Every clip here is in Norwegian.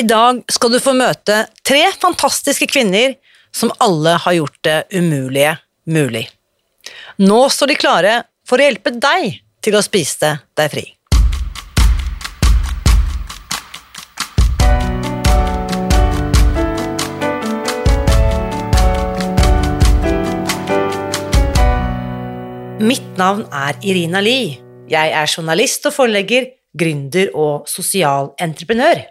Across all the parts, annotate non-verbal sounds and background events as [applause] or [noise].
I dag skal du få møte tre fantastiske kvinner som alle har gjort det umulige mulig. Nå står de klare for å hjelpe deg til å spise deg fri. Mitt navn er Irina Lie. Jeg er journalist og forlegger, gründer og sosial entreprenør.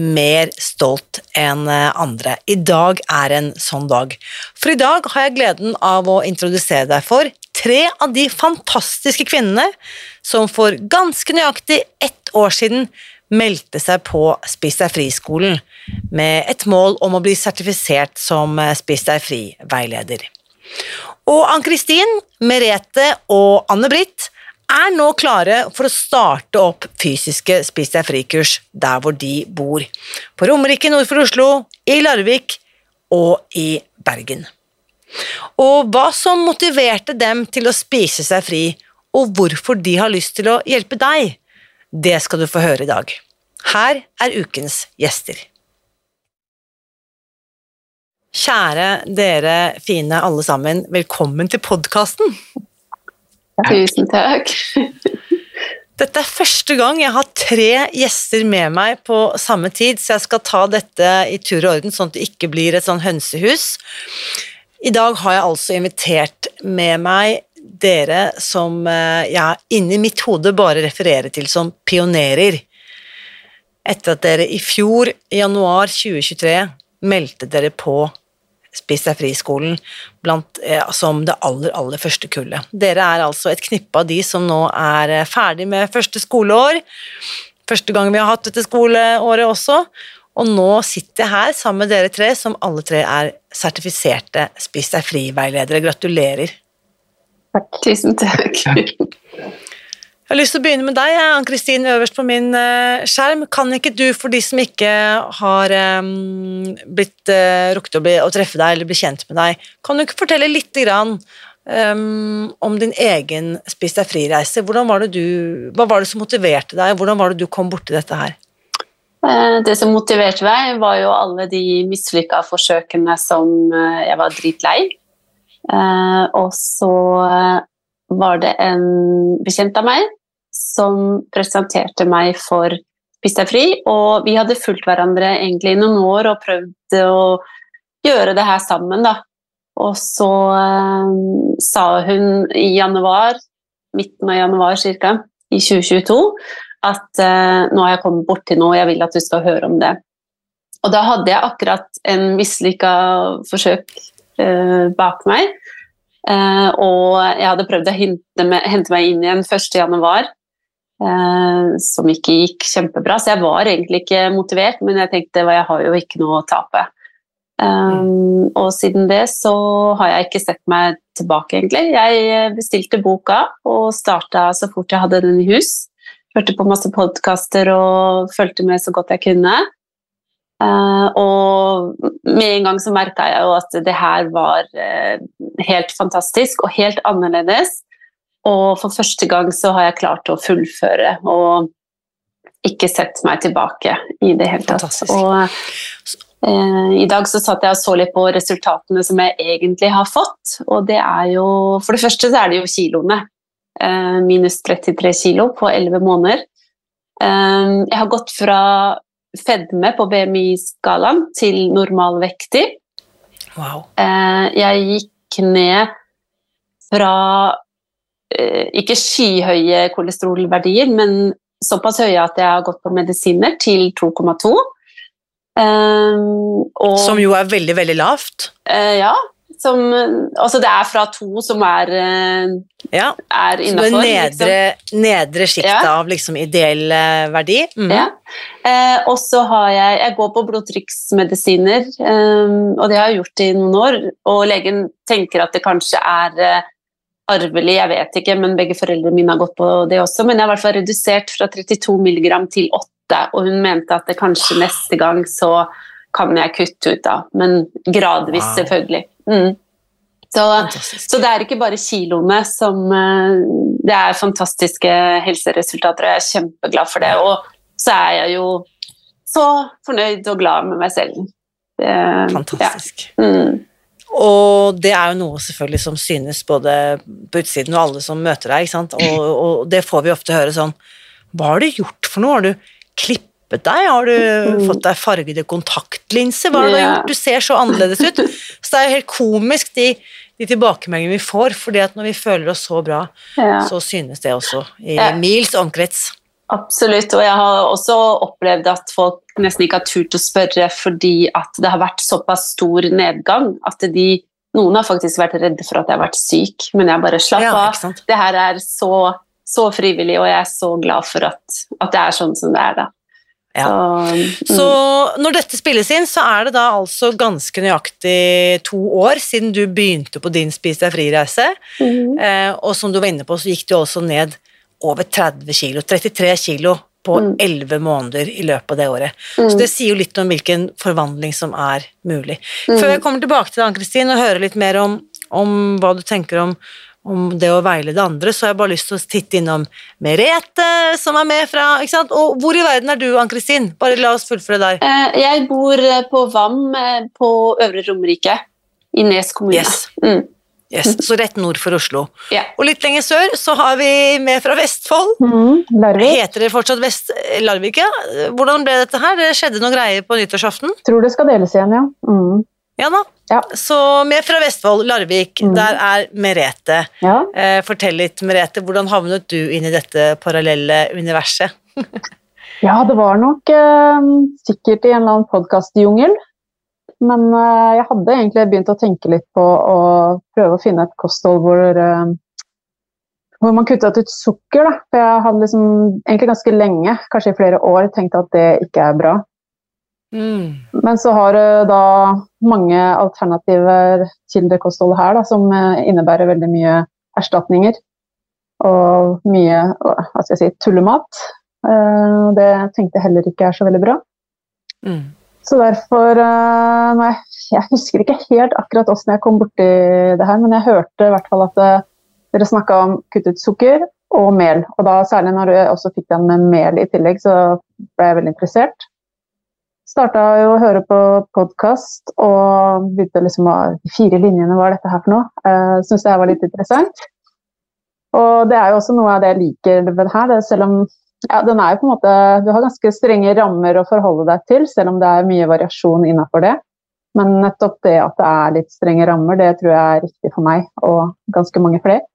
mer stolt enn eh, andre. I dag er en sånn dag. For i dag har jeg gleden av å introdusere deg for tre av de fantastiske kvinnene som for ganske nøyaktig ett år siden meldte seg på Spis deg fri-skolen med et mål om å bli sertifisert som eh, Spis deg fri-veileder. Og Ann-Kristin, Merete og Anne-Britt er nå klare for å starte opp fysiske Spis deg fri-kurs der hvor de bor. På Romerike nord for Oslo, i Larvik og i Bergen. Og hva som motiverte dem til å spise seg fri, og hvorfor de har lyst til å hjelpe deg, det skal du få høre i dag. Her er ukens gjester. Kjære dere fine alle sammen, velkommen til podkasten. Tusen takk. Dette er første gang jeg har tre gjester med meg på samme tid, så jeg skal ta dette i tur og orden, sånn at det ikke blir et sånn hønsehus. I dag har jeg altså invitert med meg dere som eh, jeg inni mitt hode bare refererer til som pionerer. Etter at dere i fjor, i januar 2023, meldte dere på Spis deg fri-skolen eh, som det aller, aller første kullet. Dere er altså et knippe av de som nå er eh, ferdig med første skoleår. Første gang vi har hatt dette skoleåret også. Og nå sitter jeg her sammen med dere tre, som alle tre er sertifiserte Spis deg fri-veiledere. Gratulerer. Takk. Tusen takk. Jeg har lyst til å begynne med deg, Ann-Kristin, øverst på min uh, skjerm. Kan ikke du, for de som ikke har um, blitt uh, rukket å, bli, å, treffe deg eller bli kjent med deg, kan du ikke fortelle litt grann, um, om din egen Spis deg fri-reise? Hva var det som motiverte deg? Hvordan var det du kom borti dette her? Det som motiverte meg, var jo alle de mislykka forsøkene som jeg var dritlei. Og så var det en bekjent av meg som presenterte meg for Spis deg fri, og vi hadde fulgt hverandre egentlig i noen år og prøvd å gjøre det her sammen, da. Og så eh, sa hun i januar, midten av januar ca., i 2022, at eh, nå har jeg kommet borti noe, jeg vil at du skal høre om det. Og da hadde jeg akkurat en mislykka forsøk eh, bak meg. Uh, og jeg hadde prøvd å hente, med, hente meg inn igjen 1.1. Eh, som ikke gikk kjempebra. Så jeg var egentlig ikke motivert, men jeg tenkte at jeg har jo ikke noe å tape. Um, og siden det så har jeg ikke sett meg tilbake, egentlig. Jeg bestilte boka og starta så fort jeg hadde den i hus. Hørte på masse podkaster og fulgte med så godt jeg kunne. Uh, og med en gang så merka jeg jo at det her var uh, helt fantastisk og helt annerledes. Og for første gang så har jeg klart å fullføre og ikke sett meg tilbake i det hele tatt. Og eh, i dag så satt jeg og så litt på resultatene som jeg egentlig har fått. Og det er jo For det første så er det jo kiloene. Eh, minus 33 kilo på 11 måneder. Eh, jeg har gått fra fedme på BMI-skalaen til normalvektig. Wow. Eh, jeg gikk ned fra ikke skyhøye kolesterolverdier, men såpass høye at jeg har gått på medisiner, til 2,2. Um, og, Som jo er veldig, veldig lavt. Uh, ja. Som, altså det er fra to som er, uh, Ja. er Så det er nedre, nedre sjiktet Ja. av liksom ideell eh, verdi. Mm. Ja. Uh, og så har jeg Jeg går på blodtrykksmedisiner, um, og det har jeg gjort i noen år. Og legen tenker at det kanskje er eh, arvelig, jeg vet ikke, men begge foreldrene mine har gått på det også. Men jeg har i hvert fall redusert fra 32 mg til 8, og hun mente at det kanskje neste gang så kan jeg kutte ut, da. Men gradvis, Wow. selvfølgelig. Mm. Så så det er ikke bare kiloene som eh, Det er fantastiske helseresultater, og jeg er kjempeglad for det. Og så er jeg jo så fornøyd og glad med meg selv. Det, Fantastisk. Ja. Mm. Og det er jo noe selvfølgelig som synes både på utsiden og alle som møter deg, ikke sant? Og, og det får vi ofte høre sånn Hva har du gjort for noe? Har du klippet deg? Har du Mm. fått deg fargede kontaktlinser? Hva har du gjort? Du ser så annerledes ut. Så det er jo helt komisk de, de tilbakemeldingene vi får, fordi at når vi føler oss så bra, så synes det også i mils omkrets. Absolutt, og jeg har også opplevd at folk nesten ikke har turt å spørre fordi at det har vært såpass stor nedgang at de Noen har faktisk vært redde for at jeg har vært syk, men jeg bare slapp Ja, av. Det her er så, så frivillig, og jeg er så glad for at, at det er sånn som det er, da. Ja. Så, mm. Så når dette spilles inn, så er det da altså ganske nøyaktig to år siden du begynte på din Spis deg fri-reise. Mm. Eh, og som du var inne på, så gikk du også ned over 30 kilo. 33 kilo på Mm. 11 måneder i løpet av det året. Mm. Så det sier jo litt om hvilken forvandling som er mulig. Mm. Før jeg kommer tilbake til deg, Ann-Kristin, og hører litt mer om, om hva du tenker om, om det å veilede andre, så har jeg bare lyst til å titte innom Merete, som er med fra ikke sant? Og hvor i verden er du, Ann-Kristin? Bare la oss fullføre der. Eh, Jeg bor eh, på Vam eh, på Øvre Romerike i Nes kommune. Yes. Mm. Yes, så rett nord for Oslo. Ja. Og litt lenger sør så har vi med fra Vestfold. Mm, Larvik. Heter det fortsatt Vest Larvik? ja? Hvordan ble dette her? Det skjedde noen greier på nyttårsaften? Tror det skal deles igjen, ja. Mm. Ja da. Ja. Så med fra Vestfold, Larvik, Mm. der er Merete. ja. Eh, fortell litt, Merete, hvordan havnet du inn i dette parallelle universet? [laughs] Ja, det var nok eh, sikkert i en eller annen podkastjungel. Men eh, jeg hadde egentlig begynt å tenke litt på å prøve å finne et kosthold hvor, eh, hvor man kuttet ut sukker. Da. For jeg hadde liksom, egentlig ganske lenge, kanskje i flere år, tenkt at det ikke er bra. Mm. Men så har du da mange alternativer til det kostholdet her, da, som eh, innebærer veldig mye erstatninger. Og mye hva skal jeg si, tullemat. Eh, det tenkte jeg heller ikke er så veldig bra. Mm. Så derfor eh, nei, Jeg husker ikke helt akkurat åssen jeg kom borti det her, men jeg hørte i hvert fall at eh, dere snakka om kuttet sukker og mel. Og da særlig når du også fikk den med mel i tillegg, så ble jeg veldig interessert. Starta jo å høre på podkast og begynte liksom å De fire linjene, hva er dette her for noe? Uh, Syns det her var litt interessant. Og det er jo også noe av det jeg liker ved det her. Det, selv om ja, den er jo på en måte Du har ganske strenge rammer å forholde deg til, selv om det er mye variasjon innafor det. Men nettopp det at det er litt strenge rammer, det tror jeg er riktig for meg og ganske mange flere.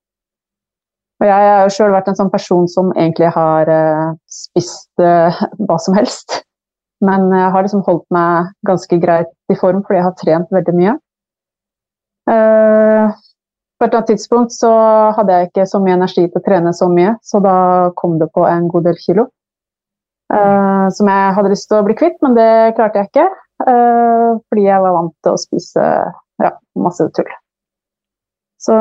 Og jeg har jo sjøl vært en sånn person som egentlig har eh, spist eh, hva som helst. Men jeg har liksom holdt meg ganske greit i form fordi jeg har trent veldig mye. Eh, på et eller annet tidspunkt så hadde jeg ikke så mye energi til å trene så mye, så da kom det på en god del kilo. Uh, som jeg hadde lyst til å bli kvitt, men det klarte jeg ikke. Uh, fordi jeg var vant til å spise ja, masse tull. Så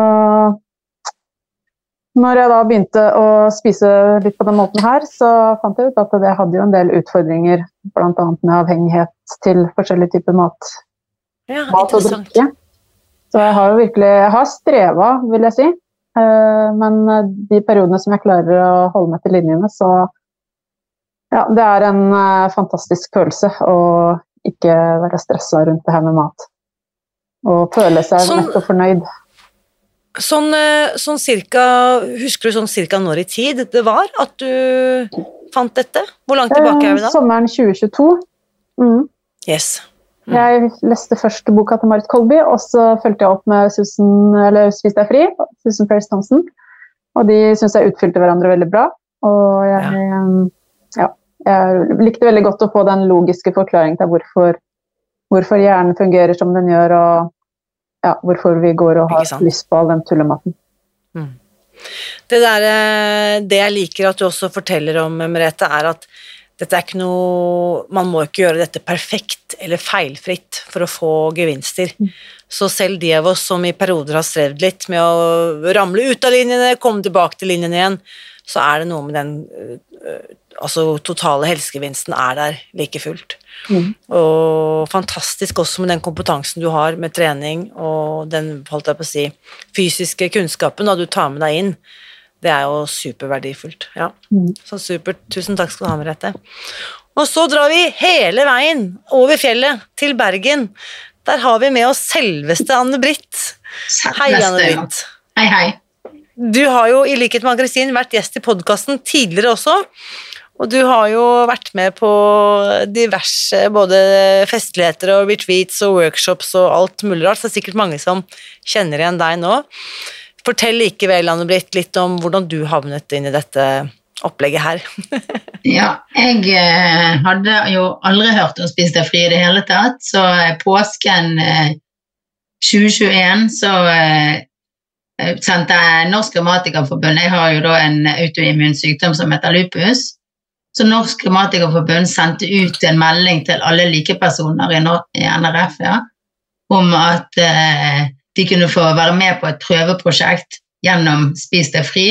når jeg da begynte å spise litt på den måten her, så fant jeg ut at det hadde jo en del utfordringer, bl.a. med avhengighet til forskjellige typer mat, Ja, mat og drikke. Så jeg har jo virkelig jeg har streva, vil jeg si. Eh, Men de periodene som jeg klarer å holde meg til linjene, så Ja, det er en eh, fantastisk følelse å ikke være stressa rundt det her med mat. Og føle seg Sånn- nettopp fornøyd. Sånn, eh, sånn cirka, husker du sånn cirka når i tid det var at du fant dette? Hvor langt tilbake er vi Eh, da? Sommeren 2022. Mm. Yes. Jeg leste først boka til Marit Kolby, og så fulgte jeg opp med Susan, eller Spis deg fri, Susan Ferris Thompson. Og de syns jeg utfylte hverandre veldig bra. Og jeg, ja. jeg likte veldig godt å få den logiske forklaringen til hvorfor, hvorfor hjernen fungerer som den gjør, og ja, hvorfor vi går og har lyst på all den tullematen. Mm. Det, der, eh, det jeg liker at du også forteller om, Merete, er at dette er ikke noe Man må ikke gjøre dette perfekt eller feilfritt for å få gevinster. Mm. Så selv de av oss som i perioder har strevd litt med å ramle ut av linjene, komme tilbake til linjene igjen, så er det noe med den øh, altså totale helsegevinsten er der like fullt. Mm. Og fantastisk også med den kompetansen du har med trening og den holdt jeg på å si, fysiske kunnskapen da du tar med deg inn. Det er jo superverdifullt. Ja. Mm. Så supert. Tusen takk skal du ha, Merete. Og så drar vi hele veien over fjellet til Bergen. Der har vi med oss selveste Anne-Britt. Hei, Anne-Britt. Hei, hei. Du har jo i likhet med Ann-Kristin vært gjest i podkasten tidligere også. Og du har jo vært med på diverse både festligheter og retreats og workshops og alt mulig rart, så det er sikkert mange som kjenner igjen deg nå. Fortell likevel, Anne-Britt, litt om hvordan du havnet inn i dette opplegget her. [laughs] ja, jeg eh, hadde jo aldri hørt om Spis deg fri i det hele tatt, så påsken eh, 2021 så sendte jeg Norsk Revmatikerforbund Jeg har jo da en autoimmun sykdom som heter lupus. Så Norsk Revmatikerforbund sendte ut en melding til alle likepersoner i, NRF ja, om at eh, de kunne få være med på et prøveprosjekt gjennom Spis deg fri.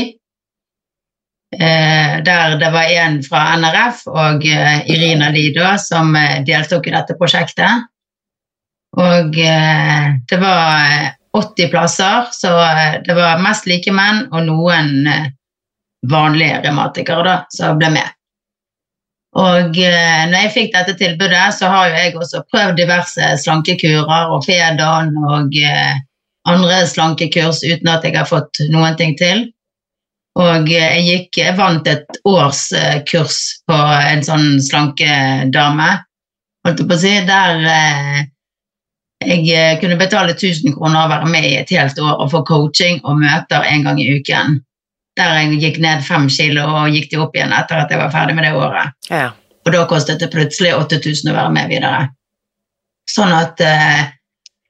Eh, der det var en fra NRF og eh, Irina Lido som eh, deltok i dette prosjektet. Og eh, det var 80 plasser, så eh, det var mest like menn og noen eh, vanlige revmatikere som ble med. Og eh, når jeg fikk dette tilbudet, så har jo jeg også prøvd diverse slankekurer og Fedon og andre slankekurs uten at jeg har fått noen ting til. Og jeg, gikk, jeg vant et årskurs på en sånn slankedame, holdt jeg på å si, der jeg eh, kunne betale 1000 kroner og være med i et helt år og få coaching og møter en gang i uken. Der jeg gikk ned fem kilo og gikk de opp igjen etter at jeg var ferdig med det året. Ja. Og da kostet det plutselig 8000 å være med videre. Sånn at eh,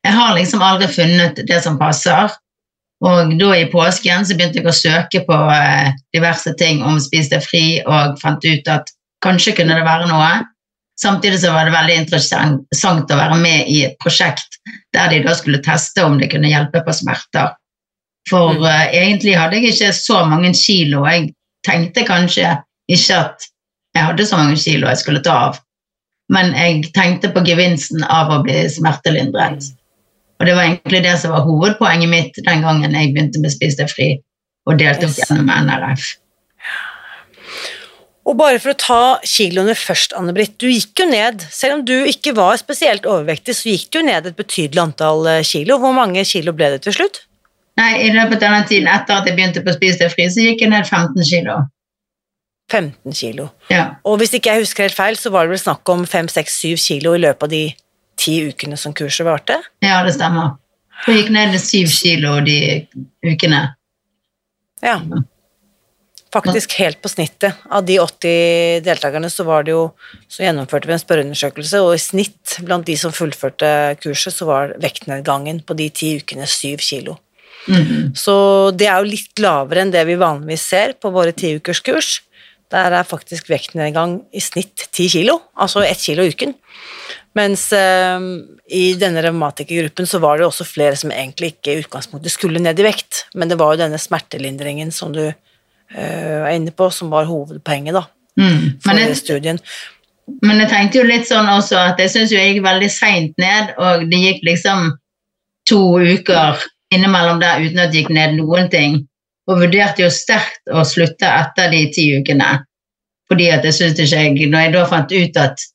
jeg har liksom aldri funnet det som passer. Og da i påsken så begynte jeg å søke på eh, diverse ting om Spis deg fri, og fant ut at kanskje kunne det være noe. Samtidig så var det veldig interessant å være med i et prosjekt der de da skulle teste om det kunne hjelpe på smerter. For uh, egentlig hadde jeg ikke så mange kilo. Jeg tenkte kanskje ikke at jeg hadde så mange kilo jeg skulle ta av. Men jeg tenkte på gevinsten av å bli smertelindret. Og det var egentlig det som var hovedpoenget mitt den gangen jeg begynte med Spis deg fri og deltok gjennom NRF. Og bare for å ta kiloene først, Anne-Britt. Du gikk jo ned, selv om du ikke var spesielt overvektig, så gikk du ned et betydelig antall eh, kilo. Hvor mange kilo ble det til slutt? Nei, I løpet av den tiden etter at jeg begynte på å spise deg fri, så gikk jeg ned 15 kilo. 15 kilo. Ja. Og hvis ikke jeg husker helt feil, så var det vel snakk om 5-6-7 kilo i løpet av de ti ukene som kurset varte? Ja, det stemmer. Hun gikk ned 7 kilo de ukene. Ja. Faktisk helt på snittet. Av de 80 deltakerne så var det jo Så gjennomførte vi en spørreundersøkelse, og i snitt blant de som fullførte kurset, så var vektnedgangen på de ti ukene syv kilo. Mm -hmm. Så det er jo litt lavere enn det vi vanligvis ser på våre tiukerskurs. Der er faktisk vektnedgang i snitt ti kilo, altså ett kilo i uken. Mens eh, i denne revmatikergruppen så var det også flere som egentlig ikke i utgangspunktet skulle ned i vekt, men det var jo denne smertelindringen som du Eh, er inne på, som var hovedpoenget da, mm. for jeg, studien. Men jeg tenkte jo litt sånn også at jeg syns jeg gikk veldig seint ned, og det gikk liksom to uker innimellom der uten at det gikk ned noen ting. Og vurderte jo sterkt å slutte etter de ti ukene. Fordi at jeg syntes ikke jeg Når jeg da fant ut at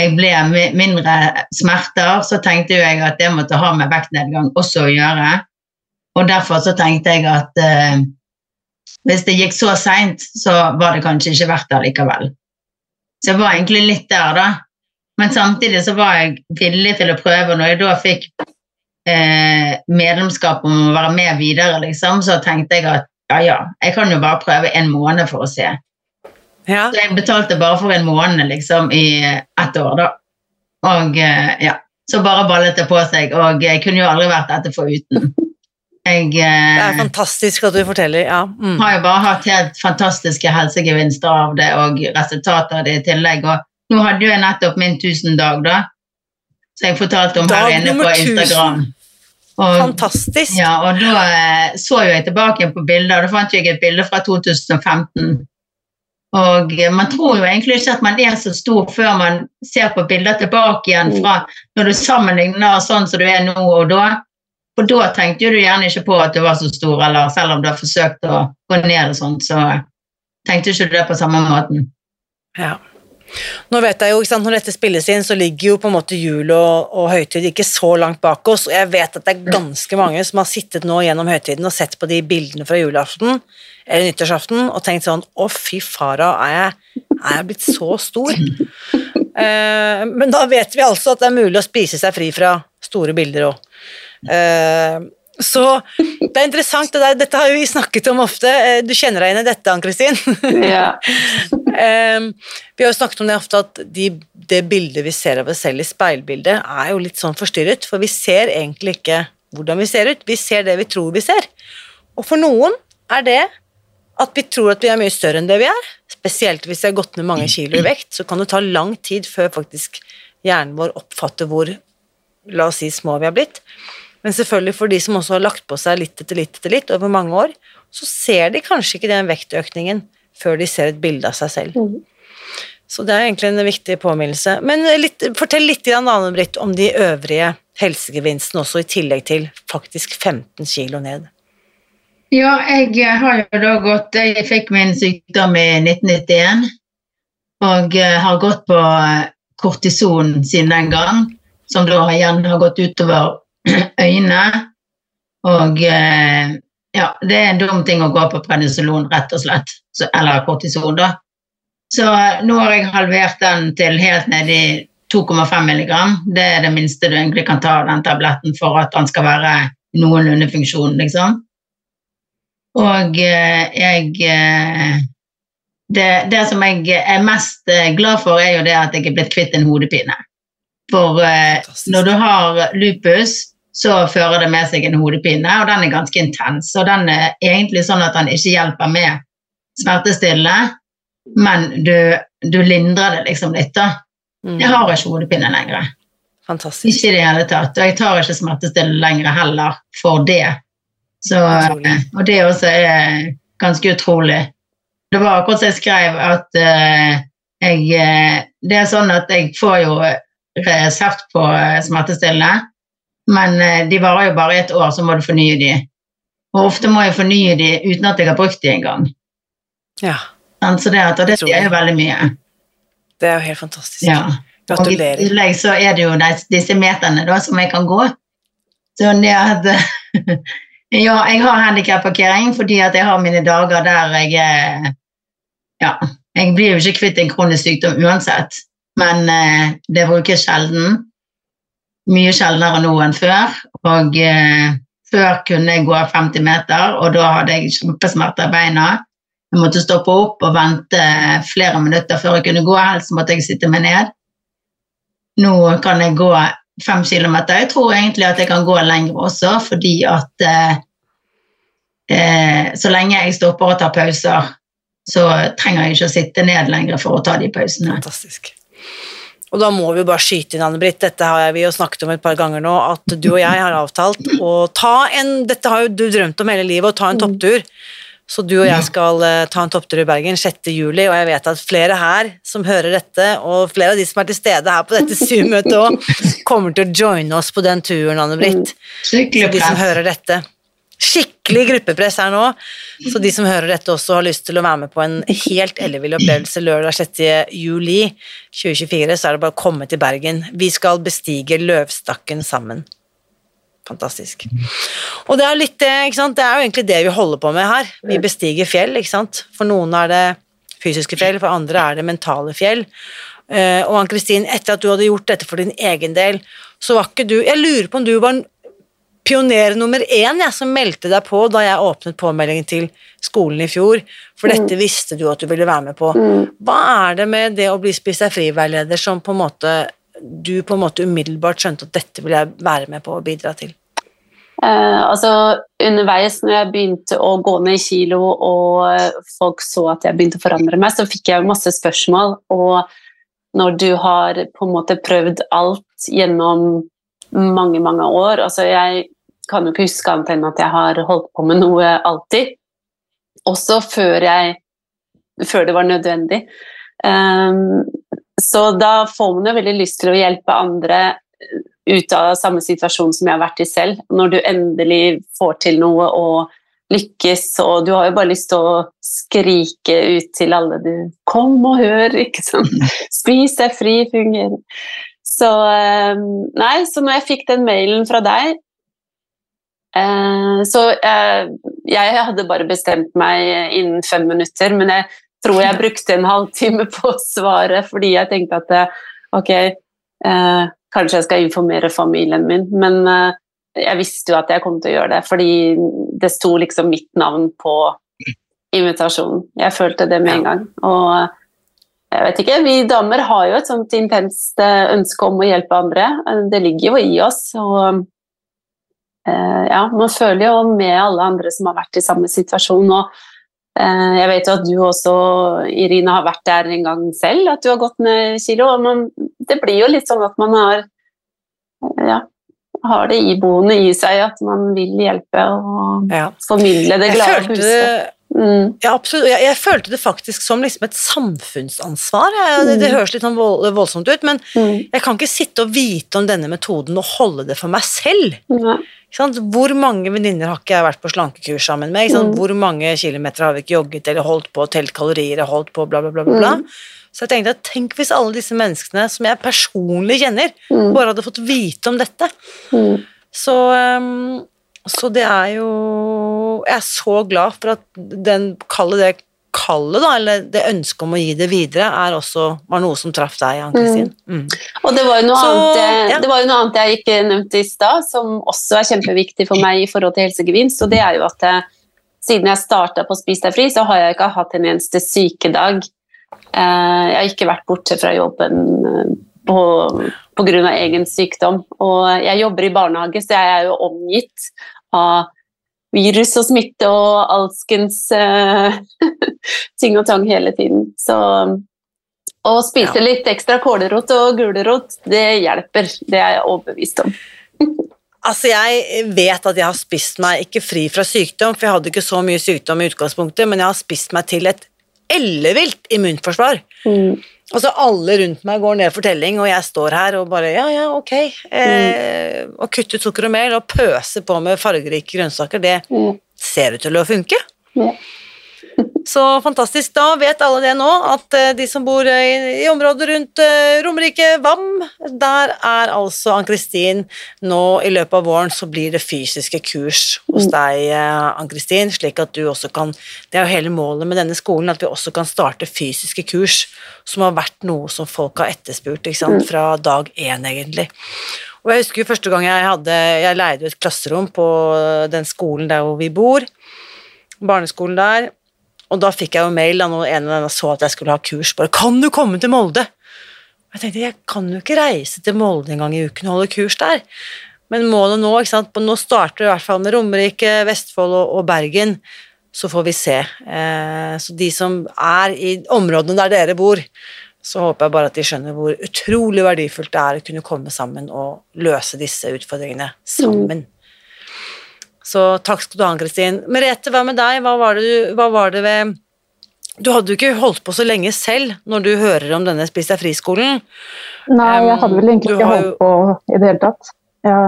jeg ble mindre smerter, så tenkte jeg at det måtte ha med vektnedgang også å gjøre. Og derfor så tenkte jeg at eh, hvis det gikk så seint, så var det kanskje ikke verdt det likevel. Så jeg var egentlig litt der, da. men samtidig så var jeg villig til å prøve. Når jeg da fikk eh, medlemskap om å være med videre, liksom, så tenkte jeg at ja, ja, jeg kan jo bare prøve en måned for å se. Ja. Så jeg betalte bare for en måned liksom i ett år, da. Og eh, ja, så bare ballet det på seg, og jeg kunne jo aldri vært dette foruten. [laughs] Jeg Det er eh, fantastisk at du forteller. Ja. Mm. har jo bare hatt helt fantastiske helsegevinster av det, og resultater av det i tillegg. Og nå hadde jo jeg nettopp min tusendag, da. Så jeg fortalte om Dag her inne på Instagram. Og, Fantastisk. ja, og da eh, så jo jeg tilbake på bilder, og da fant jeg et bilde fra 2015. Og eh, man tror jo egentlig ikke at man er så stor før man ser på bilder tilbake igjen fra når du sammenligner sånn som du er nå og da. For da tenkte du gjerne ikke på at du var så stor, eller selv om du har forsøkt å gå ned og sånn, så tenkte du ikke det på samme måten. Ja. Nå vet jeg jo, ikke sant, Når dette spilles inn, så ligger jo på en måte jul og, og høytid ikke så langt bak oss. og Jeg vet at det er ganske mange som har sittet nå gjennom høytiden og sett på de bildene fra julaften eller nyttårsaften og tenkt sånn Å, fy fara, er jeg, er jeg blitt så stor? Eh, men da vet vi altså at det er mulig å spise seg fri fra store bilder òg. så det er interessant. Det der, dette har vi snakket om ofte. Eh, Du kjenner deg igjen i dette, Ann-Kristin? Ja. [laughs] Ehm, vi har jo snakket om det ofte at de, det bildet vi ser av oss selv i speilbildet, er jo litt sånn forstyrret, for vi ser egentlig ikke hvordan vi ser ut, vi ser det vi tror vi ser. Og for noen er det at vi tror at vi er mye større enn det vi er, spesielt hvis vi har gått ned mange kilo i vekt, så kan det ta lang tid før faktisk hjernen vår oppfatter hvor, la oss si, små vi har blitt. Men selvfølgelig for de som også har lagt på seg litt etter litt etter litt over mange år, så ser de kanskje ikke den vektøkningen før de ser et bilde av seg selv. Så det er egentlig en viktig påminnelse. Men litt, fortell litt, Anne Britt, om de øvrige helsegevinstene også, i tillegg til faktisk 15 kilo ned. Ja, jeg har jo da gått Jeg fikk min sykdom i 1991 og eh, har gått på eh, kortison siden den gang, som da igjen har gått utover [clears throat] øynene. Og eh, ja, det er en dum ting å gå på prednisolon, rett og slett. Så, eller kortison, da. Så eh, nå har jeg halvert den til helt ned i 2,5 milligram. Det er det minste du egentlig kan ta av den tabletten for at den skal være noenlunde funksjon, liksom. Og eh, jeg eh, det, det som jeg er mest glad for, er jo det at jeg er blitt kvitt en hodepine. For når du har lupus, så fører det med seg en hodepine, og den er ganske intens. Og den er egentlig sånn at den ikke hjelper med smertestillende, men du, du lindrer det liksom litt, da. Mm. Jeg har ikke hodepine lenger. Fantastisk. Ikke i det hele tatt. Og jeg tar ikke smertestillende lenger heller for det. Så, og det også er ganske utrolig. Det var akkurat som jeg skrev at uh, jeg eh, Det er sånn at jeg får jo resept på eh, smertestillende, men eh, de varer jo bare et år, så må du fornye de. Og ofte må jeg fornye de uten at jeg har brukt de engang. Ja, Så det, at, og det sier jo veldig mye. det er jo helt fantastisk. Ja. Og i Gratulerer. tillegg så er det jo disse meterne da, som jeg kan gå. Så det at [laughs] Ja, jeg har handikapparkering fordi at jeg har mine dager der jeg Ja, jeg blir jo ikke kvitt en kronisk sykdom uansett, men det det brukes sjelden. Mye sjeldnere nå enn før. Og eh, før kunne jeg gå 50 meter, og da hadde jeg kjempesmerter i beina. Jeg måtte stoppe opp og vente flere minutter før jeg kunne gå, helst måtte jeg sitte meg ned. Nå kan jeg gå fem kilometer. Jeg tror egentlig at jeg kan gå lenger også, fordi at eh, eh, så lenge jeg stopper og tar pauser, så trenger jeg ikke å sitte ned lenger for å ta de pausene. Fantastisk. Og da må vi jo bare skyte inn, Anne-Britt, dette har vi jo snakket om et par ganger nå, at du og jeg har avtalt å ta en Dette har jo du drømt om hele livet, å ta en topptur. Så du og jeg skal eh, ta en topptur i Bergen 6. juli, og jeg vet at flere her som hører dette, og flere av de som er til stede her på dette [laughs] Zoom-møtet òg, kommer til å joine oss på den turen, Anne-Britt. Så de som hører dette Skikkelig gruppepress her nå. Så de som hører dette også har lyst til å være med på en helt ellevill opplevelse lørdag 6. juli 2024, så er det bare å komme til Bergen. Vi skal bestige Løvstakken sammen. Fantastisk. Og det er litt ikke sant. Det er jo egentlig det vi holder på med her. Vi bestiger fjell, ikke sant. For noen er det fysiske fjell, for andre er det mentale fjell. Eh, og Ann-Kristin, etter at du hadde gjort dette for din egen del, så var ikke du Jeg lurer på om du var pioner nummer én jeg, som meldte deg på da jeg åpnet påmeldingen til skolen i fjor, for Mm. dette visste du at du ville være med på. Mm. Hva er det med det å bli spist deg fri-veileder som på en måte du på en måte umiddelbart skjønte at dette ville jeg være med på å bidra til? Eh, altså Underveis når jeg begynte å gå ned i kilo og eh, folk så at jeg begynte å forandre meg, så fikk jeg masse spørsmål. Og når du har på en måte prøvd alt gjennom mange, mange år altså Jeg kan jo ikke huske annet enn at jeg har holdt på med noe alltid. Også før, jeg, før det var nødvendig. Um, så da får man jo veldig lyst til å hjelpe andre ut av samme situasjon som jeg har vært i selv. Når du endelig får til noe og lykkes, og du har jo bare lyst til å skrike ut til alle du Kom og hør, ikke sant? [laughs] Spis deg fri, fungerer. Så eh, Nei, så når jeg fikk den mailen fra deg Så eh, jeg hadde bare bestemt meg innen fem minutter, men jeg tror jeg brukte en [laughs] halvtime på å svare fordi jeg tenkte at eh, ok, eh, kanskje jeg skal informere familien min, men eh, jeg visste jo at jeg kom til å gjøre det, fordi det sto liksom mitt navn på invitasjonen. Jeg følte det med en gang. Og eh, jeg vet ikke, vi damer har jo et sånt intenst eh, ønske om å hjelpe andre. Eh, Det ligger jo i oss. og eh, ja, man føler jo med alle andre som har vært i samme situasjon. og eh, jeg vet jo at du også, Irina, har vært der en gang selv, at du har gått ned kilo. og man, Det blir jo litt sånn at man har eh, ja, har det iboende i seg at man vil hjelpe og Ja. formidle det glade følte budskapet. Mm. ja, absolutt. Jeg, jeg følte det faktisk som liksom et samfunnsansvar. Jeg, det, det Mm. høres litt sånn vold, voldsomt ut, men Mm. jeg kan ikke sitte og vite om denne metoden og holde det for meg selv. Ja. Hvor mange venninner har ikke jeg vært på slankekurs sammen med? Mm. Hvor mange kilometer har vi ikke jogget eller holdt på telt kalorier og holdt på bla, bla, bla, bla, bla. Mm. Så jeg tenkte at tenk hvis alle disse menneskene som jeg personlig kjenner, Mm. bare hadde fått vite om dette. Mm. Så, ehm, så det er jo Jeg er så glad for at den Kalle det kallet, da, eller det ønsket om å gi det videre, er også, var noe som traff deg, Ann-Kristin. Mm. Og det var, jo noe Så, annet, ja. det var jo noe annet jeg ikke nevnte i stad, som også er kjempeviktig for meg i forhold til helsegevinst, og det er jo at jeg, siden jeg starta på Spis deg fri, så har jeg ikke hatt en eneste sykedag. Eh, jeg har ikke vært borte fra jobben eh, på, av egen sykdom. Og jeg jobber i barnehage, så jeg er jo omgitt av virus og smitte og alskens uh, [laughs] ting og tang hele tiden. Så å spise Ja. litt ekstra kålrot og gulrot, det hjelper. Det er jeg overbevist om. [laughs] Altså, jeg vet at jeg har spist meg ikke fri fra sykdom, for jeg hadde ikke så mye sykdom i utgangspunktet, men jeg har spist meg til et ellevilt immunforsvar. Altså, alle rundt meg går ned for telling, og jeg står her og bare ja, ja, ok. Eh, kutte ut sukker og mel og pøse på med fargerike grønnsaker, det Mm. ser ut til å funke. Ja. Så fantastisk. Da vet alle det nå, at eh, de som bor eh, i, i området rundt eh, Romerike, VAM, der er altså Ann-Kristin nå i løpet av våren så blir det fysiske kurs hos Mm. deg, Ann-Kristin, slik at du også kan Det er jo hele målet med denne skolen, at vi også kan starte fysiske kurs, som har vært noe som folk har etterspurt, ikke sant, Mm. fra dag én, egentlig. Og jeg husker jo første gang jeg hadde Jeg leide jo et klasserom på den skolen der hvor vi bor, barneskolen der, og da fikk jeg jo mail da når en av dem så at jeg skulle ha kurs, bare 'Kan du komme til Molde?' Og jeg tenkte jeg kan jo ikke reise til Molde en gang i uken og holde kurs der. Men målet nå, ikke sant, nå starter det i hvert fall med Romerike, Vestfold og, og Bergen, så får vi se. Eh, så de som er i områdene der dere bor, så håper jeg bare at de skjønner hvor utrolig verdifullt det er å kunne komme sammen og løse disse utfordringene sammen. Så takk skal du ha, Kristin. Merete, hva med deg? Hva var det, du, hva var det ved Du hadde jo ikke holdt på så lenge selv når du hører om denne Spis deg fri-skolen. Nei, jeg hadde vel egentlig ikke holdt på i det hele tatt. Ja.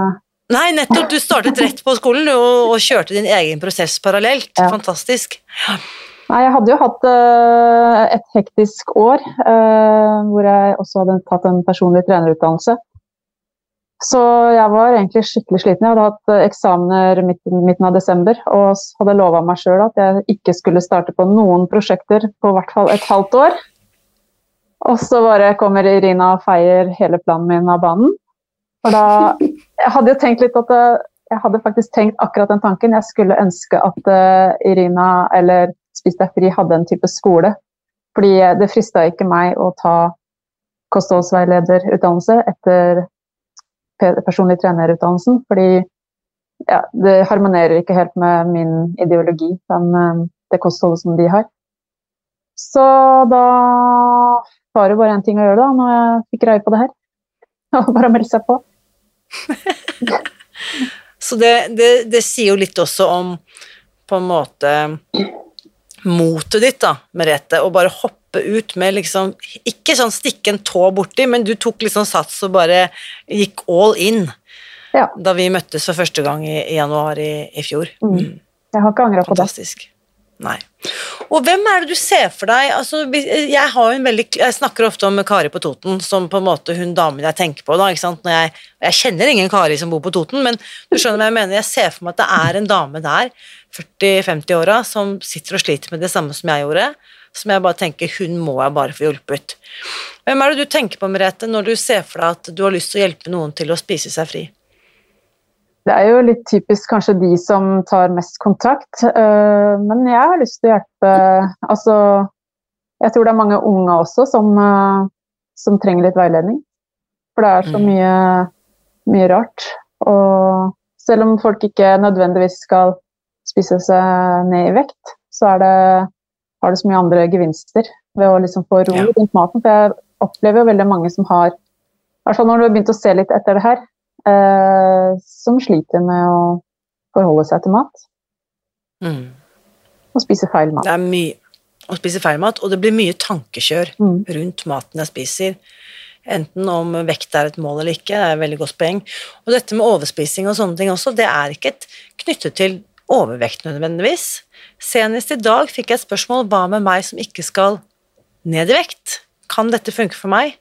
Nei, nettopp. Du startet rett på skolen og, og kjørte din egen prosess parallelt. Ja. Fantastisk. nei, jeg hadde jo hatt uh, et hektisk år uh, hvor jeg også hadde tatt en personlig trenerutdannelse. Så jeg var egentlig skikkelig sliten. Jeg hadde hatt eh, eksamener midten, av desember og hadde lova meg sjøl at jeg ikke skulle starte på noen prosjekter på hvert fall et halvt år. Og så bare kommer Irina og feier hele planen min av banen. For da Jeg hadde jo tenkt litt at eh, jeg hadde faktisk tenkt akkurat den tanken. Jeg skulle ønske at uh, Irina eller Spis deg fri hadde en type skole. Fordi det frista ikke meg å ta kostholdsveilederutdannelse etter personlig trenerutdannelsen. Fordi ja, det harmonerer ikke helt med min ideologi, den, eh, det kostholdet som de har. Så da var det bare én ting å gjøre da, når jeg fikk greie på det her. [laughs] Og bare melde seg på. [laughs] Så det, det, det, sier jo litt også om på en måte motet ditt, da, Merete, å bare hoppe ut med liksom Ikke sånn stikke en tå borti, men du tok liksom sats og bare gikk all in ja. da vi møttes for første gang i, i januar i, i fjor. Mm. mm. Jeg har ikke angra på det. Fantastisk. Nei. Og hvem er det du ser for deg altså, jeg, har en veldig, jeg snakker ofte om Kari på Toten som på en måte hun damen jeg tenker på. Da, jeg, jeg, kjenner ingen Kari som bor på Toten, men du skjønner hva jeg mener. Jeg ser for meg at det er en dame der, 40-50-åra, som sitter og sliter med det samme som jeg gjorde. Som jeg bare tenker hun må jeg bare få hjulpet. Hvem er det du tenker på, Merete, når du ser for deg at du har lyst til å hjelpe noen til å spise seg fri? Det er jo litt typisk kanskje de som tar mest kontakt, eh, men jeg har lyst til å hjelpe Altså, jeg tror det er mange unge også som, eh, som trenger litt veiledning. For det er så mm. mye, mye rart. Og selv om folk ikke nødvendigvis skal spise seg ned i vekt, så er det, har det så mye andre gevinster ved å liksom få ro rundt maten. For jeg opplever jo veldig mange som har I hvert fall når du har begynt å se litt etter det her, eh, som sliter med å forholde seg til mat. Mm. Og spise feil mat. Det er mye å spise feil mat, og det blir mye tankekjør mm. rundt maten jeg spiser. Enten om vekt er et mål eller ikke, det er et veldig godt poeng. Og dette med overspising og sånne ting også, det er ikke et knyttet til overvekt nødvendigvis. Senest i dag fikk jeg et spørsmål hva med meg som ikke skal ned i vekt? Kan dette funke for meg?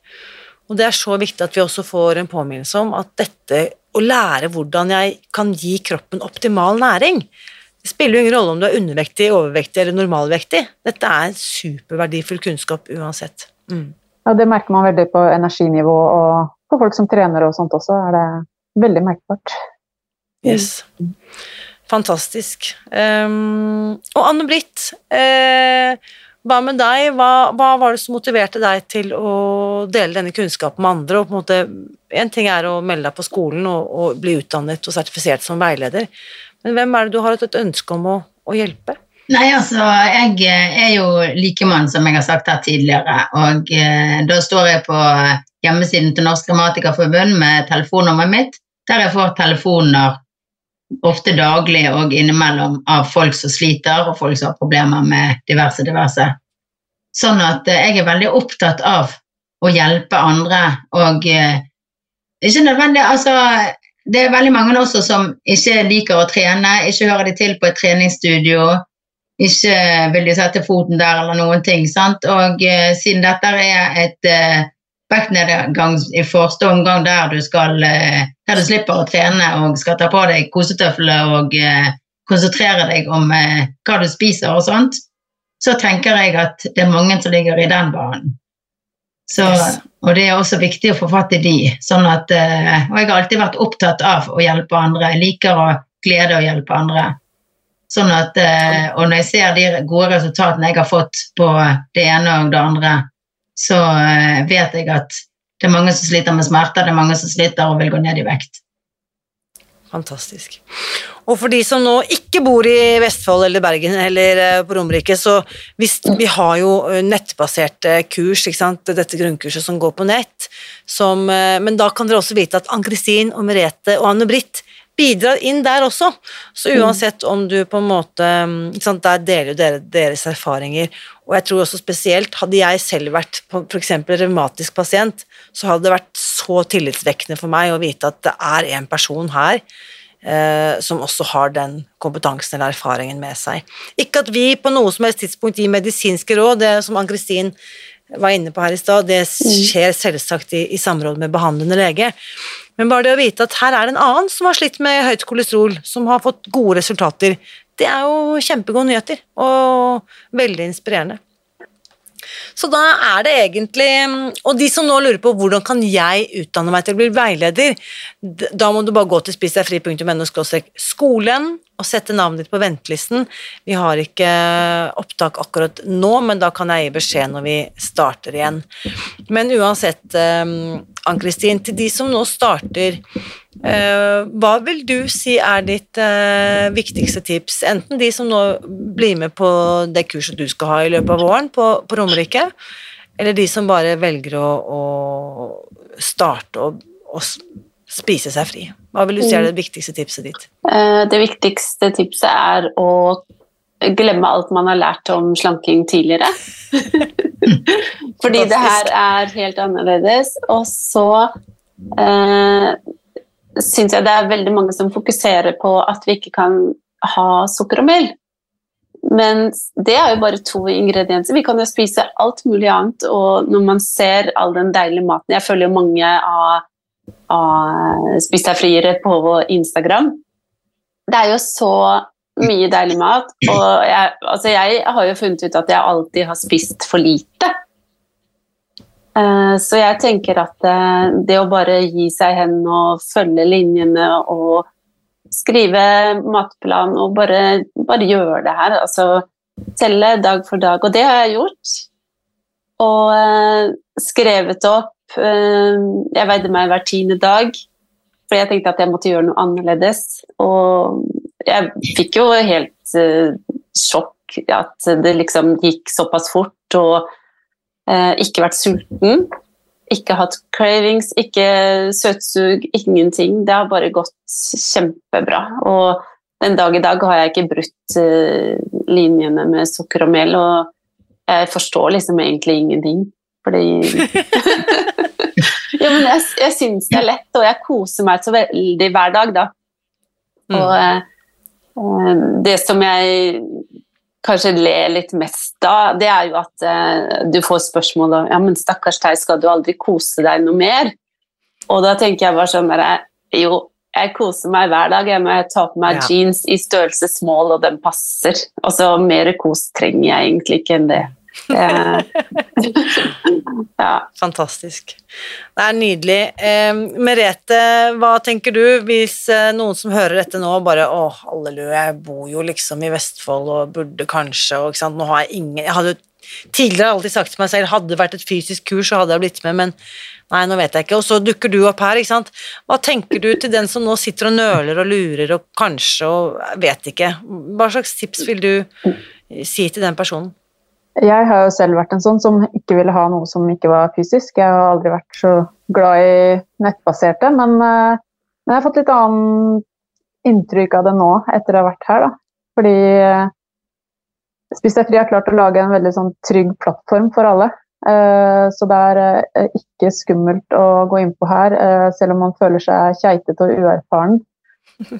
Og det er så viktig at vi også får en påminnelse om at dette å lære hvordan jeg kan gi kroppen optimal næring Det spiller jo ingen rolle om du er undervektig, overvektig eller normalvektig. Dette er superverdifull kunnskap uansett. Mm. Ja, det merker man veldig på energinivå og på folk som trener og sånt også. er det veldig merkbart. Yes. Fantastisk. Um, og Anne Britt, uh, hva med deg? Hva, hva, var det som motiverte deg til å dele denne kunnskapen med andre? Og på en, måte, en ting er å melde deg på skolen og, og, bli utdannet og sertifisert som veileder, men hvem er det du har et ønske om å, å hjelpe? Nei, altså, Jeg er jo likemann, som jeg har sagt her tidligere. Og eh, da står jeg på hjemmesiden til Norsk Grammatikerforbund med telefonnummeret mitt, der jeg får telefoner ofte daglig og innimellom av folk som sliter, og folk som har problemer med diverse, diverse. Sånn at eh, jeg er veldig opptatt av å hjelpe andre, og eh, ikke nødvendig Altså, det er veldig mange også som ikke liker å trene, ikke hører de til på et treningsstudio, ikke vil de sette foten der eller noen ting. sant? Og uh, siden dette er et vektnedgang i første omgang der du, skal, eh, der du slipper å trene og skal ta på deg kosetøfler og eh, konsentrere deg om eh, hva du spiser og sånt, så tenker jeg at det er mange som ligger i den banen. Så, og det er også viktig å få fatt i de. Sånn at, og jeg har alltid vært opptatt av å hjelpe andre. Jeg liker å glede og hjelpe andre. Sånn at, og når jeg ser de gode resultatene jeg har fått på det ene og det andre, så eh, vet jeg at det er mange som sliter med smerter, det er mange som sliter og vil gå ned i vekt. Fantastisk. Og for de som nå ikke bor i Vestfold eller Bergen eller eh, på Romerike, så hvis, vi har jo eh, nettbaserte kurs, dette grunnkurset som går på nett, som, men da kan dere også vite at Ann-Kristin og Merete og Anne Britt bidrar inn der også. Så mm. uansett om du på en måte sant, Der deler jo dere deres erfaringer. Og jeg tror også spesielt, hadde jeg selv vært f.eks. revmatisk pasient, så hadde det vært så tillitsvekkende for meg å vite at det er en person her eh, som også har den kompetansen eller erfaringen med seg. Ikke at vi på noe som helst tidspunkt gir medisinske råd, det som Ann-Kristin var inne på her i stad, det mm. skjer selvsagt i, i samråd med behandlende lege. Men bare det å vite at her er det en annen som har slitt med høyt kolesterol, som har fått gode resultater, det er jo kjempegode nyheter og veldig inspirerende. Så da er det egentlig Og de som nå lurer på hvordan kan jeg utdanne meg til å bli veileder, da må du bare gå til spisdegfri.no skolen og sette navnet ditt på ventelisten. Vi har ikke opptak akkurat nå, men da kan jeg gi beskjed når vi starter igjen. Men uansett, eh, Ann-Kristin, til de som nå starter, eh, hva vil du si er ditt eh, viktigste tips? Enten de som nå blir med på det kurset du skal ha i løpet av våren på, på Romerike, eller de som bare velger å, å starte og, og spise seg fri. Hva vil du si er det viktigste tipset ditt? Eh, Det viktigste tipset er å glemme alt man har lært om slanking tidligere. [laughs] Fordi det her er helt annerledes. Og så eh, syns jeg det er veldig mange som fokuserer på at vi ikke kan ha sukker og mel. Men det er jo bare to ingredienser. Vi kan jo spise alt mulig annet. Og når man ser all den deilige maten Jeg følger jo mange av, av Spis deg friere på Instagram. Det er jo så mye deilig mat. Og jeg, altså jeg har jo funnet ut at jeg alltid har spist for lite. Eh, Så jeg tenker at eh, det å bare gi seg hen og følge linjene og skrive matplan og bare, bare gjøre det her, altså telle dag for dag. Og det har jeg gjort. Og eh, skrevet opp Jeg veide meg hver tiende dag, for jeg tenkte at jeg måtte gjøre noe annerledes. Og jeg fikk jo helt uh, sjokk at det liksom gikk såpass fort, og uh, ikke vært sulten. Ikke hatt cravings, ikke søtsug, ingenting. Det har bare gått kjempebra. Og den dag i dag har jeg ikke brutt uh, linjene med sukker og mel, og jeg forstår liksom egentlig ingenting. Fordi [laughs] Ja, men jeg, jeg syns det er lett, og jeg koser meg så veldig hver dag, da. Mm. Og eh, eh, det som jeg kanskje ler litt mest da, det er jo at eh, du får spørsmål om ja, men stakkars deg, skal du aldri kose deg noe mer? Og da tenker jeg bare sånn der, jo, jeg koser meg hver dag. Jeg må ta på meg Ja. jeans i størrelse small, og den passer. Altså, mer kos trenger jeg egentlig ikke enn det. Eh, [laughs] ja. Fantastisk. Det er nydelig. Eh, Merete, hva tenker du hvis eh, noen som hører dette nå bare Å, halleluja, jeg bor jo liksom i Vestfold og burde kanskje og ikke sant, Nå har jeg ingen Jeg hadde tidligere alltid sagt til meg selv hadde det vært et fysisk kurs, så hadde jeg blitt med, men nei, nå vet jeg ikke. Og så dukker du opp her, ikke sant. Hva tenker du til den som nå sitter og nøler og lurer og kanskje og vet ikke? Hva slags tips vil du si til den personen? Jeg har jo selv vært en sånn som ikke ville ha noe som ikke var fysisk. Jeg har aldri vært så glad i nettbaserte, men, eh, men jeg har fått litt annet inntrykk av det nå etter å ha vært her. Da. Fordi eh, Spis deg fri har klart å lage en veldig sånn trygg plattform for alle. Eh, Så det er ikke skummelt å gå innpå her, selv om man føler seg keitete og uerfaren.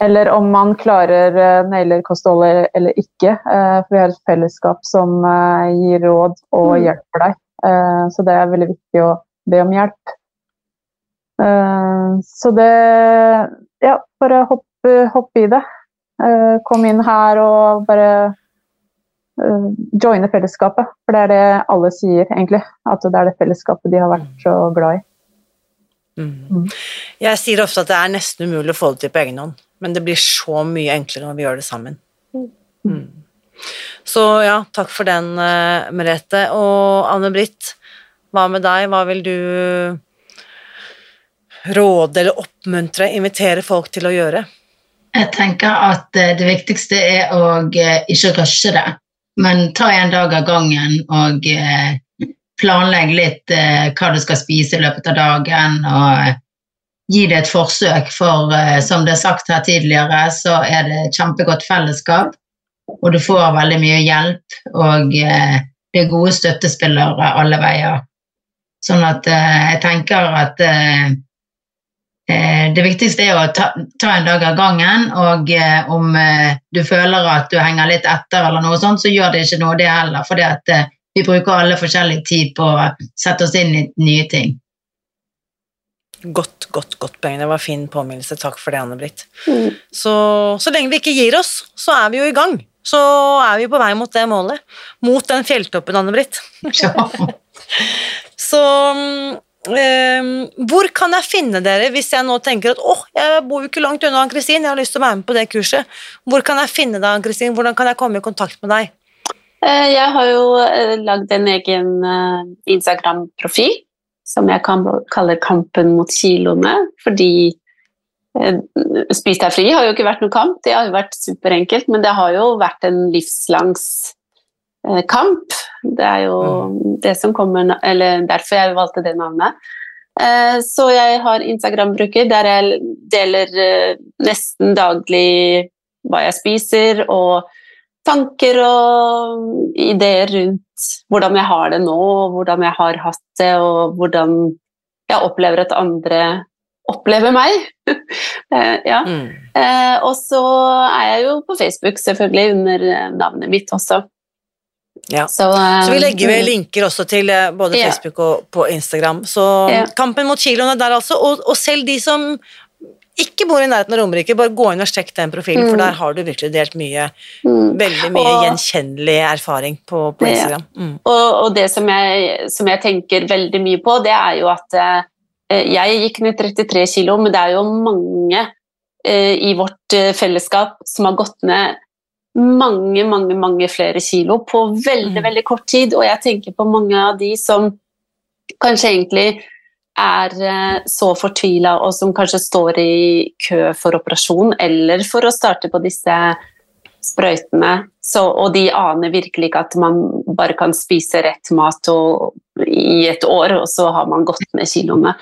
Eller om man klarer uh, nailer kostholdet eller ikke. Uh, for vi har et fellesskap som uh, gir råd og Mm. hjelper deg. Så det er veldig viktig å be om hjelp. Så det Ja, bare hopp, hopp i det. Kom inn her og bare joine fellesskapet. For det er det alle sier, egentlig. At det er det fellesskapet de har vært så glad i. Mm. Jeg sier ofte at det er nesten umulig å få det til på egen hånd, men det blir så mye enklere når vi gjør det sammen. Mm. Så ja, takk for den, eh, Merete. Og Anne-Britt, hva med deg? Hva vil du råde eller oppmuntre, invitere folk til å gjøre? Jeg tenker at eh, det viktigste er å eh, ikke rushe det, men ta en dag av gangen og planlegge litt hva du skal spise i løpet av dagen, og gi det et forsøk, for eh, som det er sagt her tidligere, så er det et kjempegodt fellesskap, og du får veldig mye hjelp, og eh, det er gode støttespillere alle veier. Sånn at eh, jeg tenker at Det viktigste er å ta, ta en dag av gangen, og om du føler at du henger litt etter, eller noe sånt, så gjør det ikke noe, det heller. For vi bruker alle forskjellig tid på å sette oss inn i nye ting. Godt, godt, godt poeng. Det var fin påminnelse. Takk for det, Anne-Britt. Mm. Så, så lenge vi ikke gir oss, så er vi jo i gang. så er vi på vei mot det målet. Mot den fjelltoppen, Anne-Britt. Ja. [laughs] Så eh, hvor kan jeg finne dere hvis jeg nå tenker at åh, jeg bor jo ikke langt unna Ann-Kristin, jeg har lyst til å være med på det kurset. Hvor kan jeg finne deg, Ann-Kristin? Hvordan kan jeg komme i kontakt med deg? Eh, Jeg har jo eh, lagd en egen eh, Instagram-profil som jeg kan kaller Kampen mot kiloene, fordi eh, Spis deg fri har jo ikke vært noen kamp, det har jo vært superenkelt, men det har jo vært en livslangs eh, kamp. Det er jo det som kommer, eller derfor jeg valgte det navnet. Eh, Så jeg har Instagram-bruker der jeg deler nesten daglig hva jeg spiser, og tanker og ideer rundt hvordan jeg har det nå, og hvordan jeg har hatt det, og hvordan jeg opplever at andre opplever meg. [laughs] Eh, ja. Mm. Eh, og så er jeg jo på Facebook, selvfølgelig, under eh, navnet mitt også. Ja. Så, um, Så vi legger ved linker også til både både Ja. Facebook og på Instagram. Så Ja. kampen mot kiloene der altså, og, og selv de som ikke bor i nærheten av Romerike, bare gå inn og sjekk den profilen, for Mm. der har du virkelig delt mye, mm. veldig mye Og- gjenkjennelig erfaring på, på Instagram. Mm. Og, og det som jeg, som jeg tenker veldig mye på, det er jo at eh, jeg gikk ned 33 kilo, men det er jo mange eh, i vårt eh, fellesskap som har gått ned mange, mange, mange flere kilo på veldig, Mm. veldig kort tid. Og jeg tenker på mange av de som kanskje egentlig er eh, så fortvila, og som kanskje står i kø for operasjon, eller for å starte på disse sprøytene. Så, og de aner virkelig ikke at man bare kan spise rett mat og, i et år, og så har man gått ned kiloene.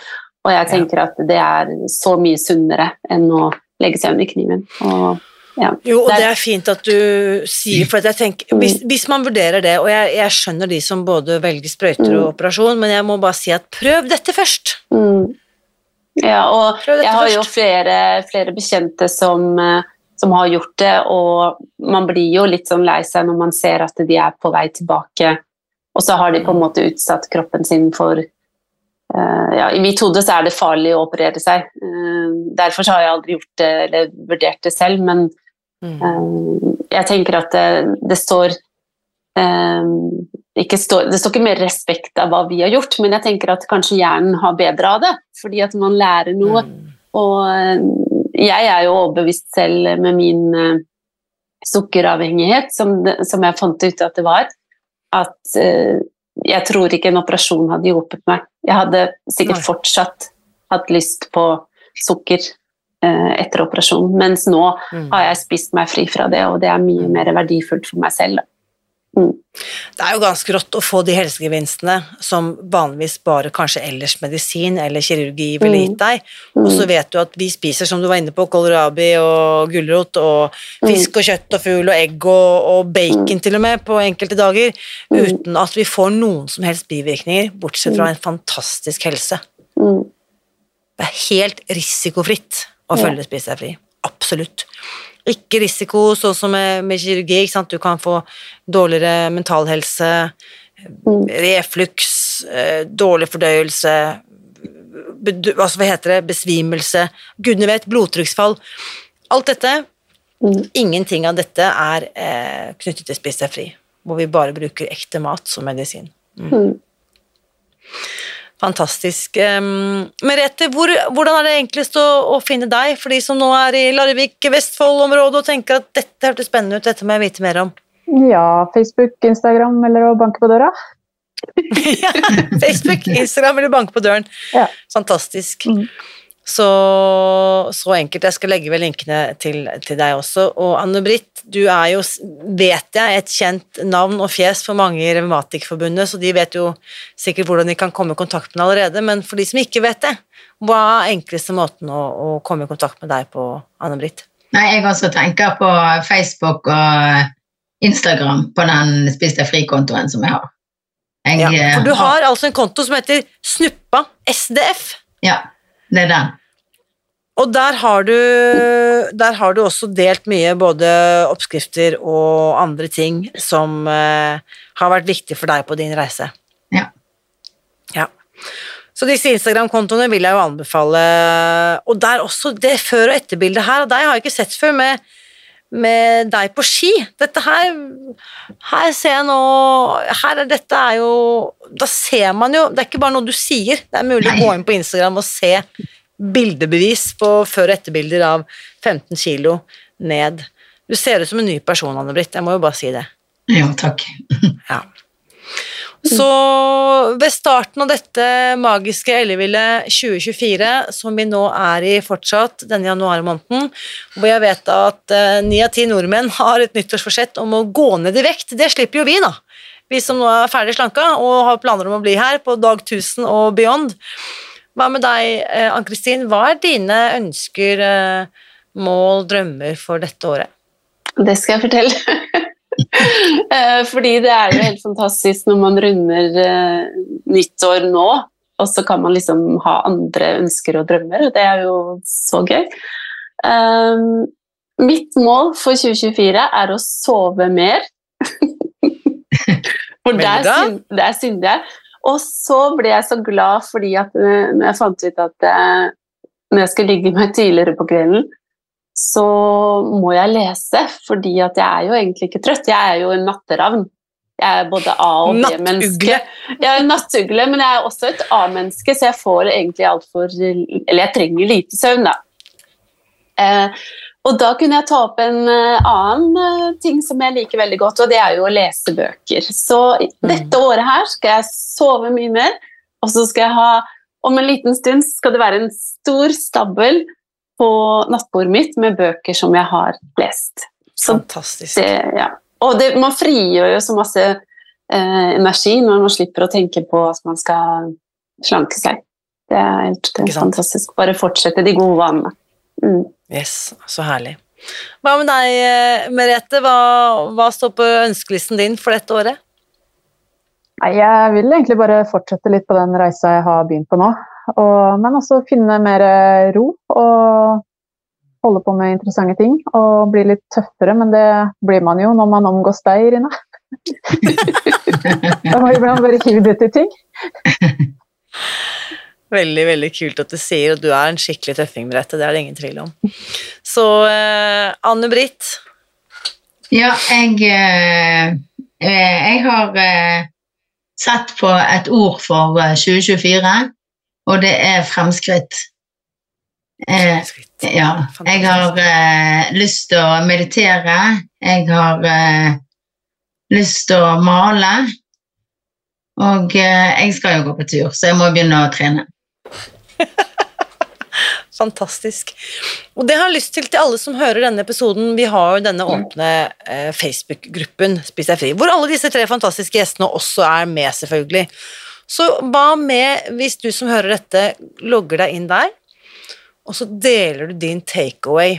Og jeg tenker at det er så mye sunnere enn å legge seg under kniven. Og, ja. Jo, og Det er- fint at du sier, for jeg tenker, hvis, hvis man vurderer det, og jeg, jeg skjønner de som både velger sprøyter og operasjon, men jeg må bare si at prøv dette først. Mm. Ja, og jeg har jo flere, flere bekjente som, eh, som har gjort det, og man blir jo litt sånn lei seg når man ser at de er på vei tilbake, og så har de på en måte utsatt kroppen sin for Uh, ja, I mitt hode så er det farlig å operere seg. Uh, derfor så har jeg aldri gjort det eller vurdert det selv, men Mm. Eh, jeg tenker at det, det står eh, ikke står, Det står ikke mer respekt av hva vi har gjort, men jeg tenker at kanskje hjernen har bedre av det, fordi at man lærer noe. Mm. Og eh, jeg er jo overbevist selv med min eh, sukkeravhengighet, som, som jeg fant ut at det var, at uh, jeg tror ikke en operasjon hadde hjulpet meg. Jeg hadde sikkert Nei. fortsatt hatt lyst på sukker eh, etter operasjon, mens nå Mm. har jeg spist meg fri fra det, og det er mye mer verdifullt for meg selv. Da. Det er jo ganske rått å få de helsegevinstene som vanligvis bare kanskje ellers medisin eller kirurgi ville Mm. gitt deg, og så vet du at vi spiser, som du var inne på, kålrabi og gulrot og fisk og kjøtt og fugl og egg og, og bacon til og med på enkelte dager, uten at vi får noen som helst bivirkninger, bortsett fra en fantastisk helse. Mm. Det er helt risikofritt å Ja. følge Spis deg fri. Absolutt. Ikke risiko sånn som med, med kirurgi, du kan få dårligere mentalhelse, Mm. refluks, eh, dårlig fordøyelse, altså, hva heter det, besvimelse, gudene vet, blodtrykksfall. Alt dette, Mm. ingenting av dette er eh, knyttet til Spis deg fri, hvor vi bare bruker ekte mat som medisin. Mm. Fantastisk. Merete, hvor, hvordan er det enklest å, å finne deg, for de som nå er i Larvik, Vestfold-området og tenker at dette hørtes spennende ut, dette må jeg vite mer om? Ja, Facebook, Instagram eller å banke på døra. [laughs] Ja, Facebook, Instagram eller banke på døren. Ja. Fantastisk. Mm. Så, så enkelt. Jeg skal legge ved linkene til, til deg også. Og Anne-Britt, du er jo, vet jeg, et kjent navn og fjes for mange i Revmatikerforbundet, så de vet jo sikkert hvordan de kan komme i kontakt med deg allerede. Men for de som ikke vet det, hva er enkleste måten å, å komme i kontakt med deg på, Anne-Britt? Nei, jeg også tenker på Facebook og Instagram på den Spis deg fri-kontoen som jeg har. Jeg, Ja, eh, for du har altså en konto som heter Snuppa SDF. Ja, det er den. Og der har, du, der har du også delt mye både oppskrifter og andre ting som eh, har vært viktig for deg på din reise. Ja. Ja. Så disse Instagram-kontoene vil jeg jo anbefale. Og der også, det før- og etterbildet her, og deg har jeg ikke sett før, med, med deg på ski. Dette her Her ser jeg nå her er, Dette er jo Da ser man jo Det er ikke bare noe du sier. Det er mulig Nei. å gå inn på Instagram og se bildebevis på før- og etterbilder av 15 kilo ned. Du ser ut som en ny person, Anne-Britt. Jeg må jo bare si det. Ja, takk. Ja. Så ved starten av dette magiske elleville 2024, som vi nå er i fortsatt, denne januarmåneden, hvor jeg vet at eh, ni av ti nordmenn [laughs] har et nyttårsforsett om å gå ned i vekt, det slipper jo vi, da. Vi som nå er ferdig slanka og har planer om å bli her på dag 1000 og beyond. Hva med deg, eh, Ann-Kristin? Hva er dine ønsker, eh, mål, drømmer for dette året? Det skal jeg fortelle. [laughs] [laughs] Eh, Fordi det er jo helt fantastisk når man runder eh, nyttår nå, og så kan man liksom ha andre ønsker og drømmer, og det er jo så gøy. Um, mitt mål for 2024 er å sove mer. [laughs] For der, synd, der synder jeg. Og så ble jeg så glad fordi at eh, når jeg fant ut at eh, når jeg skal ligge meg tidligere på kvelden, så må jeg lese, fordi at jeg er jo egentlig ikke trøtt. Jeg er jo en natteravn. Jeg er både A- og B-menneske. Jeg er nattugle, men jeg er også et A-menneske, så jeg får egentlig altfor Eller jeg trenger lite søvn, da. Eh, og da kunne jeg ta opp en eh, annen eh, ting som jeg liker veldig godt, og det er jo å lese bøker. Så dette året her skal jeg sove mye mer, og så skal jeg ha Om en liten stund skal det være en stor stabel på nattbordet mitt med bøker som jeg har lest. Så Fantastisk. det, ja. Og det, man frigjør jo så masse eh, energi når man slipper å tenke på at man skal slanke seg. Det er helt det er fantastisk. Bare fortsette de gode vanene. Mm. Yes, så herlig. Hva med deg, eh, Merete? Hva, hva står på ønskelisten din for dette året? Nei, jeg vil egentlig bare fortsette litt på den reisa jeg har begynt på nå. Og, men også finne mer eh, ro og holde på med interessante ting. Og bli litt tøffere, men det blir man jo når man omgås deg, Irina. [laughs] da må iblant bare hive ut i ting. Veldig veldig kult at du sier at du er en skikkelig tøffing, Merete. Det er det ingen tvil om. Så eh, Anne-Britt, Ja, jeg, eh, eh, jeg har eh, sett på et ord for eh, 2024, og det er fremskritt. Eh, ja, jeg har eh, lyst til å meditere, jeg har eh, lyst til å male, og eh, jeg skal jo gå på tur, så jeg må begynne å trene. [laughs] Fantastisk. Og det har jeg lyst til til alle som hører denne episoden. Vi har jo denne åpne eh, Facebook-gruppen Spis deg fri, hvor alle disse tre fantastiske gjestene også er med, selvfølgelig. Så hva med hvis du som hører dette, logger deg inn der, og så deler du din takeaway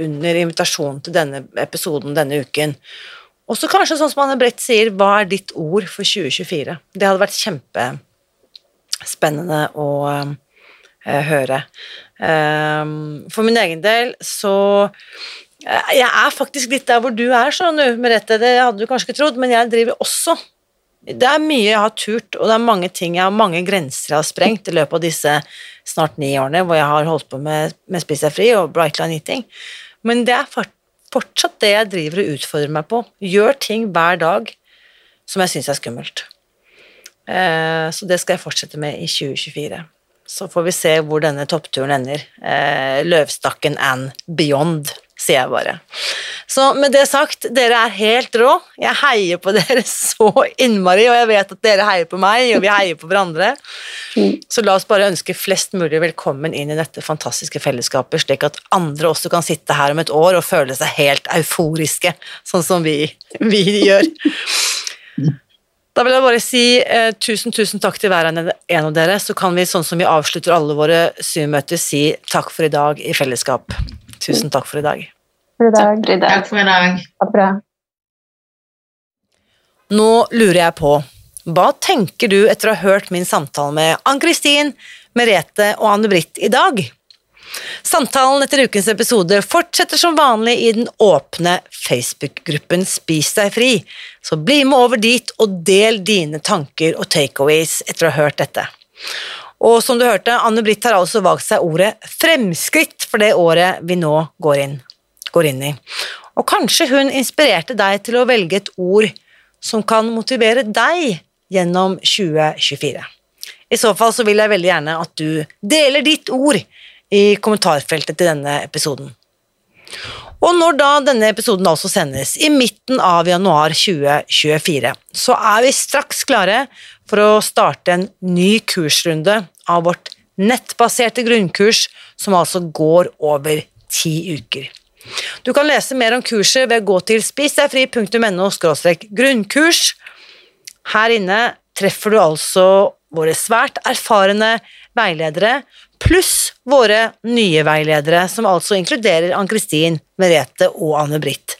under invitasjonen til denne episoden denne uken. Og så kanskje sånn som Anne Brett sier, hva er ditt ord for 2024? Det hadde vært kjempespennende å eh, høre. Um, for min egen del så eh, Jeg er faktisk litt der hvor du er, sånn, Merete. Det hadde du kanskje ikke trodd, men jeg driver også Det er mye jeg har turt, og det er mange ting jeg har mange grenser jeg har sprengt i løpet av disse snart ni årene hvor jeg har holdt på med, med Spis deg fri og Brightline Eating. Men det er fortsatt det jeg driver og utfordrer meg på. Gjør ting hver dag som jeg syns er skummelt. Eh, så det skal jeg fortsette med i 2024. Så får vi se hvor denne toppturen ender. Eh, Løvstakken and beyond, sier jeg bare. Så med det sagt, dere er helt rå. Jeg heier på dere [laughs] så innmari, og jeg vet at dere heier på meg, og vi heier på hverandre. Så la oss bare ønske flest mulig velkommen inn i dette fantastiske fellesskapet, slik at andre også kan sitte her om et år og føle seg helt euforiske, sånn som vi, vi gjør. Da vil jeg bare si eh, tusen, tusen takk til hver en av dere, så kan vi, sånn som vi avslutter alle våre Zoom-møter, si takk for i dag i fellesskap. Tusen takk for i dag. For i Takk for i dag. Takk for i dag. Ha det bra. Nå lurer jeg på, hva tenker du etter å ha hørt min samtale med Ann-Kristin, Merete og Anne-Britt i dag? Samtalen etter ukens episode fortsetter som vanlig i den åpne Facebook-gruppen Spis deg fri, så bli med over dit og del dine tanker og takeaways etter å ha hørt dette. Og som du hørte, Anne-Britt har altså valgt seg ordet fremskritt for det året vi nå går inn, går inn i. Og kanskje hun inspirerte deg til å velge et ord som kan motivere deg gjennom 2024. I så fall så vil jeg veldig gjerne at du deler ditt ord i kommentarfeltet til denne episoden. Og når da denne episoden også sendes i midten av januar 2024, så er vi straks klare for å starte en ny kursrunde av vårt nettbaserte grunnkurs, som altså går over ti uker. Du kan lese mer om kurset ved å gå til spisdegfri.no grunnkurs. Her inne treffer du altså våre svært erfarne veiledere, pluss våre nye veiledere, som altså inkluderer Ann-Kristin, Merete og Anne-Britt.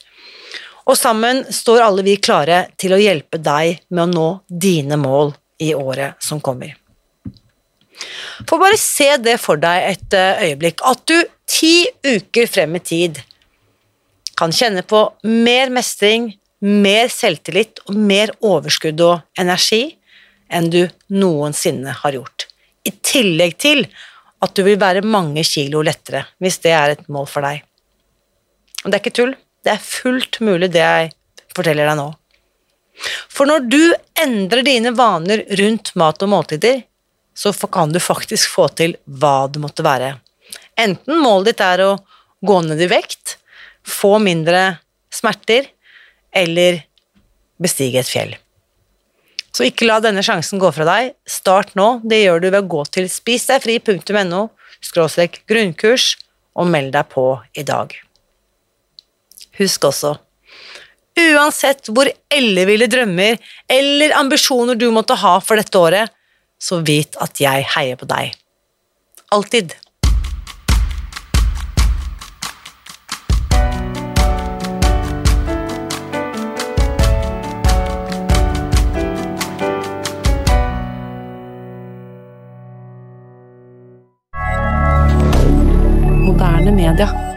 Og sammen står alle vi klare til å hjelpe deg med å nå dine mål i året som kommer. For bare se det for deg et eh, øyeblikk, at du ti uker frem i tid kan kjenne på mer mestring, mer selvtillit og mer overskudd og energi enn du noensinne har gjort. I tillegg til at du vil være mange kilo lettere, hvis det er et mål for deg. Og det er ikke tull, det er fullt mulig det jeg forteller deg nå. For når du endrer dine vaner rundt mat og måltider, så kan du faktisk få til hva det måtte være. Enten målet ditt er å gå ned i vekt, få mindre smerter eller bestige et fjell. Så ikke la denne sjansen gå fra deg. Start nå. Det gjør du ved å gå til spisdegfri.no grunnkurs og meld deg på i dag. Husk også Uansett hvor elleville drømmer eller ambisjoner du måtte ha for dette året, så vit at jeg heier på deg. Alltid. Media.